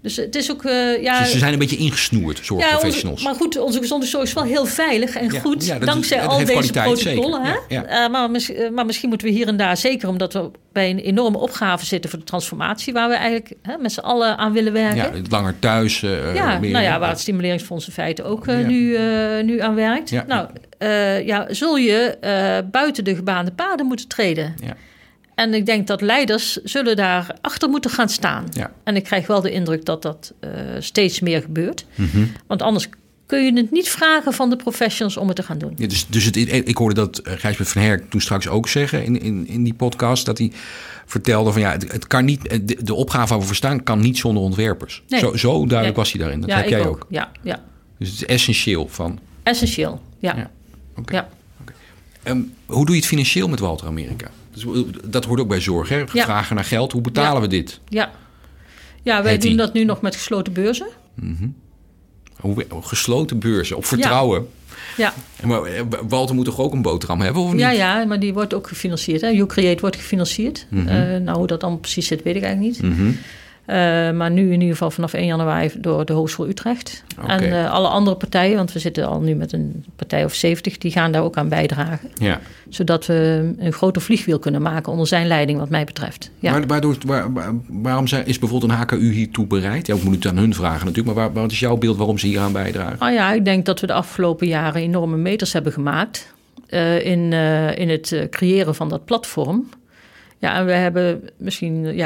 Ja. Dus het is ook, eh, ja. Dus ze zijn een beetje ingesnoerd, ja, zorgprofessionals. onze, maar goed, onze gezondheidszorg is wel heel veilig en Ja, goed. ja, is- dankzij al deze protocollen. Hè? Ja, ja. Eh, maar, eh, maar misschien moeten we hier en daar, zeker omdat we bij een enorme opgave zitten voor de transformatie, waar we eigenlijk hè, met z'n allen aan willen werken. ja, langer thuis. Ja, meer- nou ja, waar het stimuleringsfonds in feite ook Ja. nu, nu aan werkt. Ja. Nou, ja, zul je buiten de gebaande paden moeten treden. Ja. En ik denk dat leiders zullen daar achter moeten gaan staan. Ja. En ik krijg wel de indruk dat dat eh, steeds meer gebeurt. Mhm. Want anders kun je het niet vragen van de professionals om het te gaan doen. Ja, dus dus het, ik hoorde dat Gijsbert van Herk toen straks ook zeggen in, in, in die podcast. Dat hij vertelde van ja, het, het kan niet, eh, de, de opgave waar we voor staan kan niet zonder ontwerpers. Nee. Zo, zo duidelijk Nee. was hij daarin. Dat ja, heb ik jij ook. ook. Ja, ja, Dus het is essentieel van. essentieel. Ja. Ja. Oké. Ja. Ehm, hoe doe je het financieel met Walter Amerika? Dus, dat hoort ook bij zorg, hè? Vragen naar geld. Hoe betalen we dit? ja. ja wij doen dat nu nog met gesloten beurzen. Hoe, gesloten beurzen, op vertrouwen. Ja. Maar eh, Walter moet toch ook een boterham hebben, of niet? Ja, ja, maar die wordt ook gefinancierd. Hè? YouCreate wordt gefinancierd. Mhm. Eh, nou, hoe dat dan precies zit, weet ik eigenlijk niet. Mhm. Eh, maar nu in ieder geval vanaf 1 januari door de Hogeschool Utrecht. En eh, alle andere partijen, want we zitten al nu met een partij of 70, die gaan daar ook aan bijdragen. Ja. Zodat we een groter vliegwiel kunnen maken onder zijn leiding, wat mij betreft. Ja. Maar waardoor, waar- waar- waarom zijn, is bijvoorbeeld een HKU hiertoe bereid? Ja, ik moet het aan hun vragen natuurlijk. Maar waar, wat is jouw beeld waarom ze hier aan bijdragen? Nou ja, ik denk dat we de afgelopen jaren enorme meters hebben gemaakt eh, in, in het creëren van dat platform. Ja, en we hebben misschien, eh,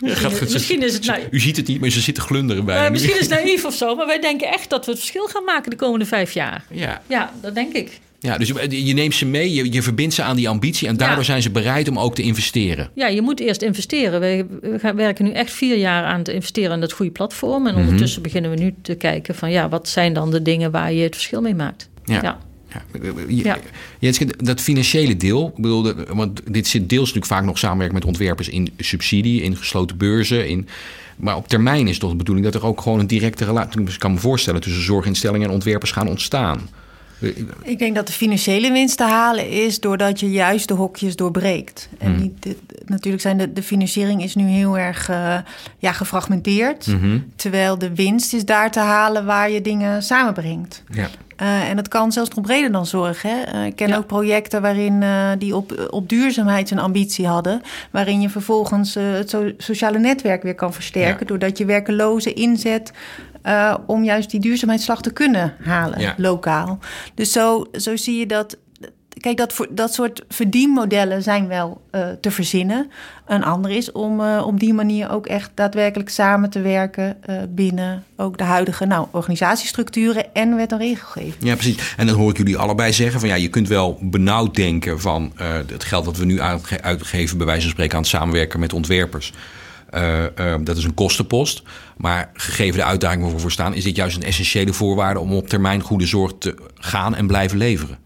ja. Misschien, Gaat- misschien is het nou, U ziet het niet, maar ze zitten glunderen bij. Eh, misschien is het [LAUGHS] naïef of zo, maar wij denken echt dat we het verschil gaan maken de komende vijf jaar. Ja, Ja, dat denk ik. ja dus je, neemt ze mee, je, je verbindt ze aan die ambitie... en daardoor Ja. zijn ze bereid om ook te investeren. Ja, je moet eerst investeren. We, we gaan, werken nu echt vier jaar aan het investeren in dat goede platform. Mhm. En ondertussen beginnen we nu te kijken van ja, wat zijn dan de dingen waar je het verschil mee maakt. Ja. Ja. Ja, Ja. Dat financiële deel, ik bedoel, want dit zit deels natuurlijk vaak nog samenwerken met ontwerpers in subsidie, in gesloten beurzen. In, maar op termijn is toch de bedoeling dat er ook gewoon een directe relatie, ik kan me voorstellen, tussen zorginstellingen en ontwerpers gaan ontstaan. Ik denk dat de financiële winst te halen is doordat je juist de hokjes doorbreekt. En niet de- de- natuurlijk zijn de, de financiering is nu heel erg eh, ja, gefragmenteerd. Mhm. Terwijl de winst is daar te halen waar je dingen samenbrengt. Ja. Eh, en dat kan zelfs nog breder dan zorg. Hè? Eh, ik ken Ja. ook projecten waarin die op, op duurzaamheid een ambitie hadden. Waarin je vervolgens het so- sociale netwerk weer kan versterken. Ja. Doordat je werkelozen inzet eh, om juist die duurzaamheidsslag te kunnen halen Ja. lokaal. Dus zo, zo zie je dat. Kijk, dat, voor, dat soort verdienmodellen zijn wel eh, te verzinnen. Een ander is om eh, op die manier ook echt daadwerkelijk samen te werken binnen ook de huidige nou, organisatiestructuren en wet en regelgeving. Ja, precies. En dan hoor ik jullie allebei zeggen van ja, je kunt wel benauwd denken van het geld dat we nu uitge- uitgeven, bij wijze van spreken aan het samenwerken met ontwerpers. Eh, eh, dat is een kostenpost. Maar gegeven de uitdaging waar we voor staan, is dit juist een essentiële voorwaarde om op termijn goede zorg te gaan en blijven leveren.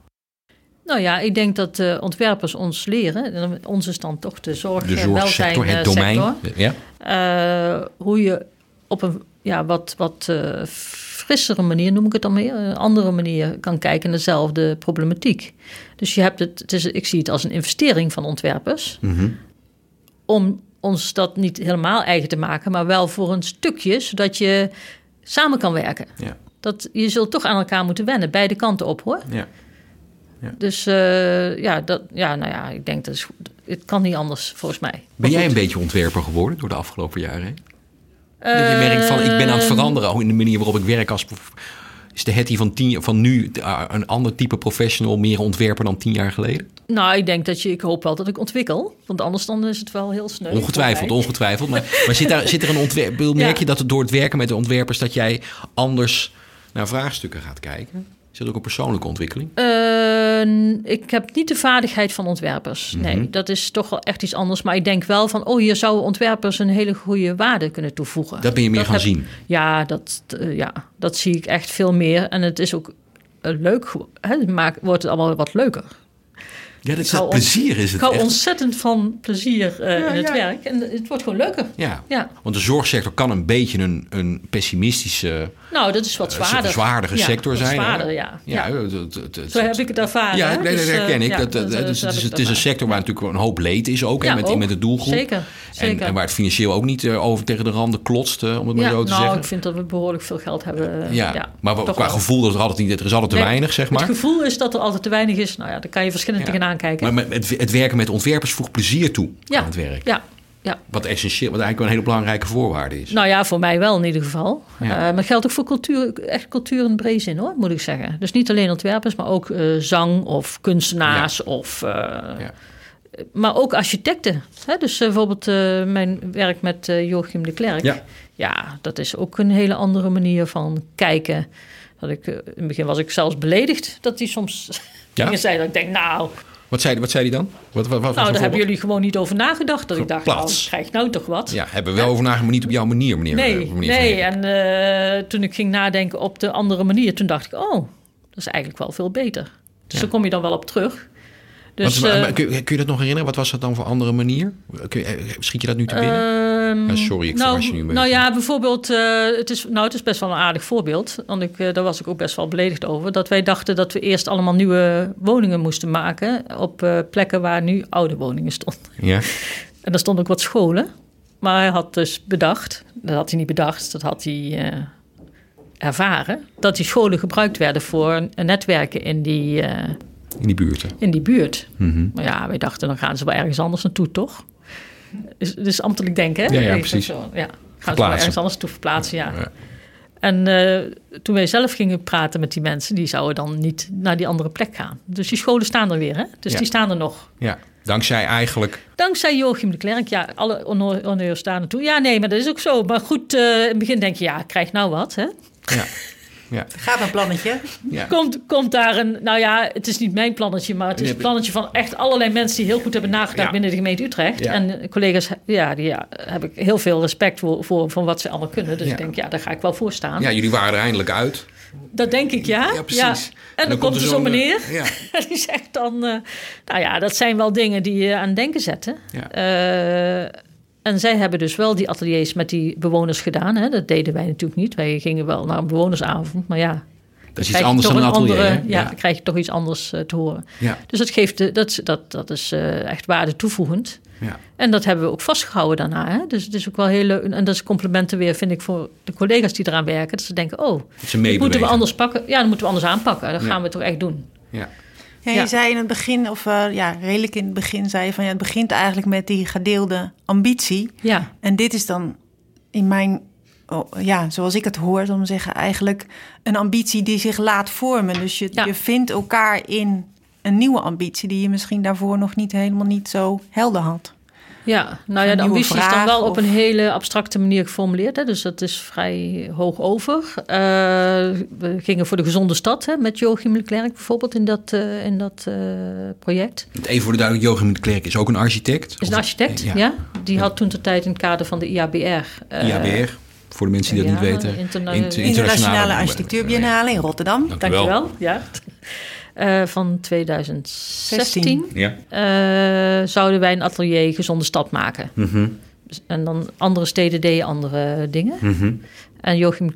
Nou ja, ik denk dat eh, ontwerpers ons leren. Is dan toch de zorg De en welzijn zorgsector, het domein. sector. Ja? Hoe je op een ja, wat, wat frissere manier, noem ik het dan meer, een andere manier kan kijken naar dezelfde problematiek. Dus je hebt het, het is, ik zie het als een investering van ontwerpers Mhm. om ons dat niet helemaal eigen te maken, maar wel voor een stukje, zodat je samen kan werken. Ja. Dat, je zult toch aan elkaar moeten wennen, beide kanten op hoor. Ja. Dus eh, ja, dat, ja, nou ja, ik denk dat is, goed. het kan niet anders volgens mij. Ben Maar jij goed. een beetje ontwerper geworden door de afgelopen jaren heen? Dat je merkt van, ik ben aan het veranderen in de manier waarop ik werk als... Is de Hetty van, tien, van nu uh, een ander type professional, meer ontwerper dan tien jaar geleden? Nou, ik denk dat je, ik hoop wel dat ik ontwikkel. Want anders dan is het wel heel snel. Ongetwijfeld, ongetwijfeld. Maar, maar zit, daar, zit er een ontwerp... [LAUGHS] Merk Ja. je dat het door het werken met de ontwerpers... dat jij anders naar vraagstukken gaat kijken? Is dat ook een persoonlijke ontwikkeling? Ik heb niet de vaardigheid van ontwerpers. Mhm. Nee, dat is toch wel echt iets anders. Maar ik denk wel van, oh, hier zouden ontwerpers een hele goede waarde kunnen toevoegen. Dat ben je meer gaan heb- zien. Ja dat, eh, ja, dat zie ik echt veel meer. En het is ook eh, leuk, hè, maakt, wordt het allemaal wat leuker. Ja, dat is hou het plezier is Ik het hou echt. ontzettend van plezier eh, Ja, in het ja. werk. En het wordt gewoon leuker. Ja. Ja. want de zorgsector kan een beetje een, een pessimistische, Nou, dat is wat eh, zwaarder. zwaardige Ja, sector zijn. Zwaarder, ja. Ja, Zo heb ik het ervaren. Ja, nee, dat herken ik. Dat, het, is- het, is, een sector waar natuurlijk een hoop leed is ook. Ja, en met, ook. met de doelgroep. Zeker, En, zeker. en waar het financieel ook niet eh, over tegen de randen klotst, eh, om het maar zo te nou, zeggen. ik vind dat we behoorlijk veel geld hebben. ja. maar qua wel. gevoel dat er altijd niet, er is altijd te Nee, weinig, zeg maar. Het gevoel is dat er altijd te weinig is. Nou ja, daar kan je verschillend tegenaan kijken. Maar met, het, het werken met ontwerpers voegt plezier toe aan het werk. Ja, ja. Wat essentieel, wat eigenlijk wel een hele belangrijke voorwaarde is. Nou ja, voor mij wel in ieder geval. Ja. Eh, maar geldt ook voor cultuur, echt cultuur in de brede zin hoor, moet ik zeggen. Dus niet alleen ontwerpers, maar ook eh, zang of kunstenaars of... eh, Ja. Maar ook architecten. Hè? Dus bijvoorbeeld mijn werk met Joachim de Klerk. Ja. ja, dat is ook een hele andere manier van kijken. Dat ik, in het begin was ik zelfs beledigd dat hij soms Ja? [LAUGHS] dingen zei. Dat ik denk, nou, Wat zei, wat zei hij dan? Wat, wat, wat, nou daar hebben jullie gewoon niet over nagedacht. Dat ik dacht, nou, Plaats. krijg nou toch wat. Ja, hebben we wel over nagedacht, maar niet op jouw manier, meneer. Nee, eh, meneer nee. En eh, toen ik ging nadenken op de andere manier, toen dacht ik, oh, dat is eigenlijk wel veel beter. Dus Ja. daar kom je dan wel op terug. Dus, Wat- eh, maar kun, je- kun je dat nog herinneren? Wat was dat dan voor andere manier? Kun je, schiet je dat nu te binnen? Ehm, Ja, sorry, ik nou, je nu een Nou ja, bijvoorbeeld, eh, het, is, nou, het is best wel een aardig voorbeeld. Want ik, eh, daar was ik ook best wel beledigd over. Dat wij dachten dat we eerst allemaal nieuwe woningen moesten maken... op eh, plekken waar nu oude woningen stonden. ja. [LAUGHS] En daar stonden ook wat scholen. Maar hij had dus bedacht, dat had hij niet bedacht, dat had hij ervaren... dat die scholen gebruikt werden voor netwerken in die, In die buurten. in die buurt. Maar ja, wij dachten, dan gaan ze wel ergens anders naartoe, toch? Dus, dus ambtelijk denken, hè? Ja, ja, precies. Zo, ja. Gaan ze ergens anders naartoe verplaatsen, ja. Ja. En eh, toen wij zelf gingen praten met die mensen... die zouden dan niet naar die andere plek gaan. Dus die scholen staan er weer, hè? Dus Ja. die staan er nog. Ja, dankzij eigenlijk... Dankzij Joachim de Klerk, ja, alle honneurs staan naartoe. Ja, nee, maar dat is ook zo. Maar goed, eh, in het begin denk je, ja, krijg nou wat, hè? Ja, [LAUGHS] ja, Gaat een plannetje. ja. Komt, komt daar een, nou ja, het is niet mijn plannetje, maar het is een plannetje van echt allerlei mensen die heel goed hebben nagedacht Ja. binnen de gemeente Utrecht. Ja. En collega's, ja, die ja, heb ik heel veel respect voor, voor van wat ze allemaal kunnen. Dus Ja. ik denk, ja, daar ga ik wel voor staan. ja, jullie waren er eindelijk uit. Dat denk ik, ja. Ja, precies. En, dan, komt er zo'n meneer. eh, Ja, En [LAUGHS] die zegt dan, eh, nou ja, dat zijn wel dingen die je aan het denken zetten. Ja. Eh, en zij hebben dus wel die ateliers met die bewoners gedaan. Hè? Dat deden wij natuurlijk niet. Wij gingen wel naar een bewonersavond, maar ja. dat is iets anders dan een atelier. andere, ja, ja. dan krijg je toch iets anders eh, te horen. Ja. Dus dat, geeft, de- dat, dat, dat is eh, echt waarde toevoegend. Ja. En dat hebben we ook vastgehouden daarna. Hè? Dus het is ook wel heel leuk. En dat is complimenten weer, vind ik, voor de collega's die eraan werken. Dat ze denken, oh, Dat ze dat moeten we anders pakken. Ja, dat moeten we anders aanpakken. Dat gaan we toch echt doen. Ja. Ja, je Ja. zei in het begin, of eh, ja, redelijk in het begin, zei je van ja, het begint eigenlijk met die gedeelde ambitie. Ja, En dit is dan in mijn, oh, ja, zoals ik het hoor, om te zeggen, eigenlijk een ambitie die zich laat vormen. Dus je, Ja. je vindt elkaar in een nieuwe ambitie die je misschien daarvoor nog niet helemaal niet zo helder had. Ja, nou ja, de ambitie is dan wel op een hele abstracte manier geformuleerd. Hè? Dus dat is vrij hoog over. Eh, we gingen voor de gezonde stad hè, met Joachim de Klerk bijvoorbeeld in dat, eh, in dat eh, project. Even voor de duidelijk, Joachim de Klerk is ook een architect. Is een Of- architect, Ja. ja. Die had toen de tijd in het kader van de IABR. IABR, voor de mensen die dat ja, niet weten. interna- Inter- Internationale Architectuurbiennale in Rotterdam. Dank u wel. Dankjewel, ja. Eh, van 2016 Ja. eh, zouden wij een atelier gezonde stad maken. Mhm. En dan andere steden deden andere dingen. Mhm. En Joachim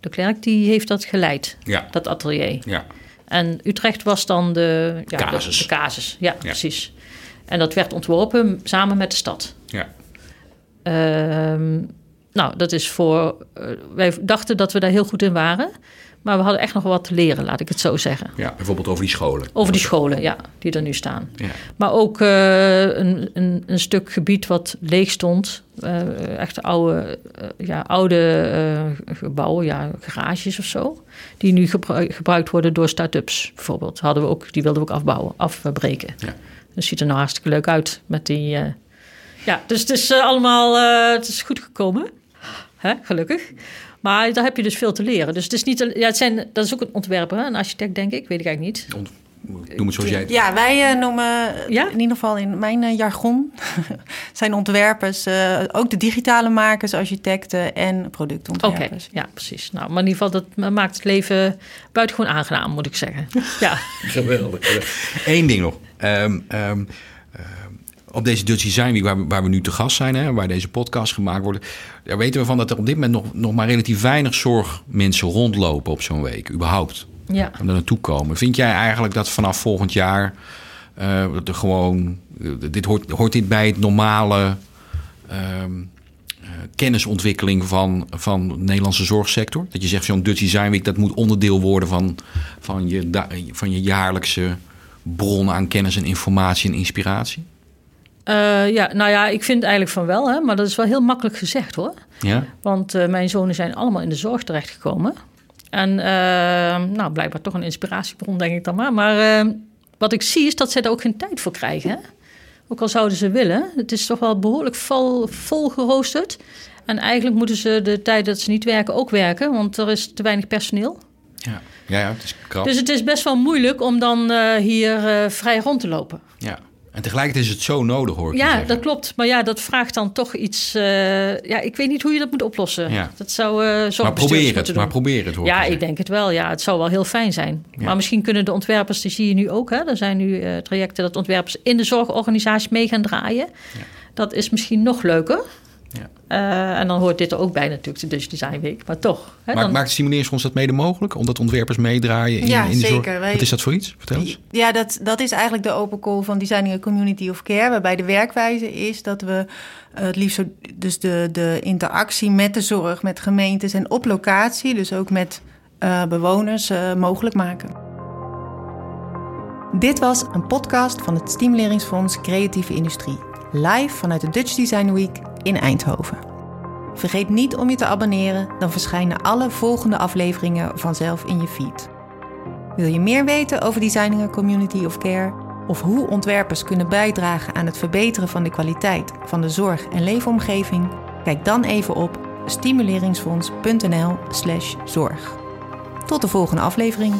de Klerk die heeft dat geleid, Ja. dat atelier. Ja. En Utrecht was dan de, ja, Casus. De, casus. Ja, precies. En dat werd ontworpen samen met de stad. Ja. Ehm, nou, dat is voor. eh, wij dachten dat we daar heel goed in waren. Maar we hadden echt nog wat te leren, laat ik het zo zeggen. ja, bijvoorbeeld over die scholen. Over die scholen, ja, die er nu staan. Ja. Maar ook eh, een, een, een stuk gebied wat leeg stond. Eh, echt oude, eh, ja, oude gebouwen, ja, garages of zo. Die nu gebru- gebruikt worden door start-ups bijvoorbeeld. Hadden we ook, die wilden we ook afbouwen, afbreken. Ja. Dat ziet er nou hartstikke leuk uit met die... ja, dus het is allemaal het is goed gekomen. Hè, gelukkig. Maar daar heb je dus veel te leren. Dus het is niet... een- Ja, het zijn, dat is ook een ontwerper, een architect denk ik. Weet ik eigenlijk niet. Ont- Noem het zoals jij het... Ja, wij eh, noemen, Ja? in ieder geval in mijn eh, jargon, [LAUGHS] zijn ontwerpers eh, ook de digitale makers, architecten en Oké, productontwerpers. ja, precies. Nou, maar in ieder geval, dat maakt het leven buitengewoon aangenaam, moet ik zeggen. [LAUGHS] Ja, Geweldig. Eén ding nog. Ehm, ehm, op deze Dutch Design Week, waar we, waar we nu te gast zijn, hè, waar deze podcast gemaakt worden, daar weten we van dat er op dit moment nog, nog maar relatief weinig zorgmensen rondlopen op zo'n week, überhaupt. ja. Om daar naartoe komen. Vind jij eigenlijk dat vanaf volgend jaar eh, dat er gewoon, eh, dit hoort, hoort dit bij het normale ehm, eh, kennisontwikkeling van, van de Nederlandse zorgsector? Dat je zegt, zo'n Dutch Design Week, dat moet onderdeel worden van, van, je, van je jaarlijkse bron aan kennis en informatie en inspiratie? Eh, ja, nou ja, ik vind eigenlijk van wel, hè, maar dat is wel heel makkelijk gezegd hoor. Ja? Want eh, mijn zonen zijn allemaal in de zorg terechtgekomen. En eh, nou, blijkbaar toch een inspiratiebron, denk ik dan maar. Maar wat ik zie is dat zij er ook geen tijd voor krijgen. Hè? Ook al zouden ze willen. Het is toch wel behoorlijk vol, vol geroosterd. En eigenlijk moeten ze de tijd dat ze niet werken ook werken, want er is te weinig personeel. Ja, ja, ja het is krap. Dus het is best wel moeilijk om dan hier vrij rond te lopen. Ja. En tegelijkertijd is het zo nodig, hoor ik Ja, dat klopt. Maar ja, dat vraagt dan toch iets. eh, ja, ik weet niet hoe je dat moet oplossen. Ja. Dat zou. eh Maar zorgbestuurders probeer het, maar probeer het, hoor ik Ja, zeggen. ik denk het wel. Ja, het zou wel heel fijn zijn. Ja. Maar misschien kunnen de ontwerpers, die zie je nu ook. Hè? Er zijn nu eh, trajecten dat ontwerpers in de zorgorganisatie mee gaan draaien. Dat is misschien nog leuker. Ja. Eh, en dan hoort dit er ook bij natuurlijk, de Dutch Design Week. Maar toch. Hè, Maar dan, maakt dat mede mogelijk? Omdat ontwerpers meedraaien in, Ja, in de zorg? Wij- Wat is dat voor iets? Vertel eens. Ja, dat, dat is eigenlijk de open call van Designing a Community of Care. Waarbij de werkwijze is dat we eh, het liefst zo, dus de, de interactie met de zorg, met gemeentes en op locatie, dus ook met eh, bewoners, eh, mogelijk maken. Dit was een podcast van het Stimuleringsfonds Creatieve Industrie. Live vanuit de Dutch Design Week in Eindhoven. Vergeet niet om je te abonneren, dan verschijnen alle volgende afleveringen vanzelf in je feed. Wil je meer weten over Designing Community of Care? Of hoe ontwerpers kunnen bijdragen aan het verbeteren van de kwaliteit van de zorg- en leefomgeving? Kijk dan even op stimuleringsfonds.nl/zorg. Tot de volgende aflevering.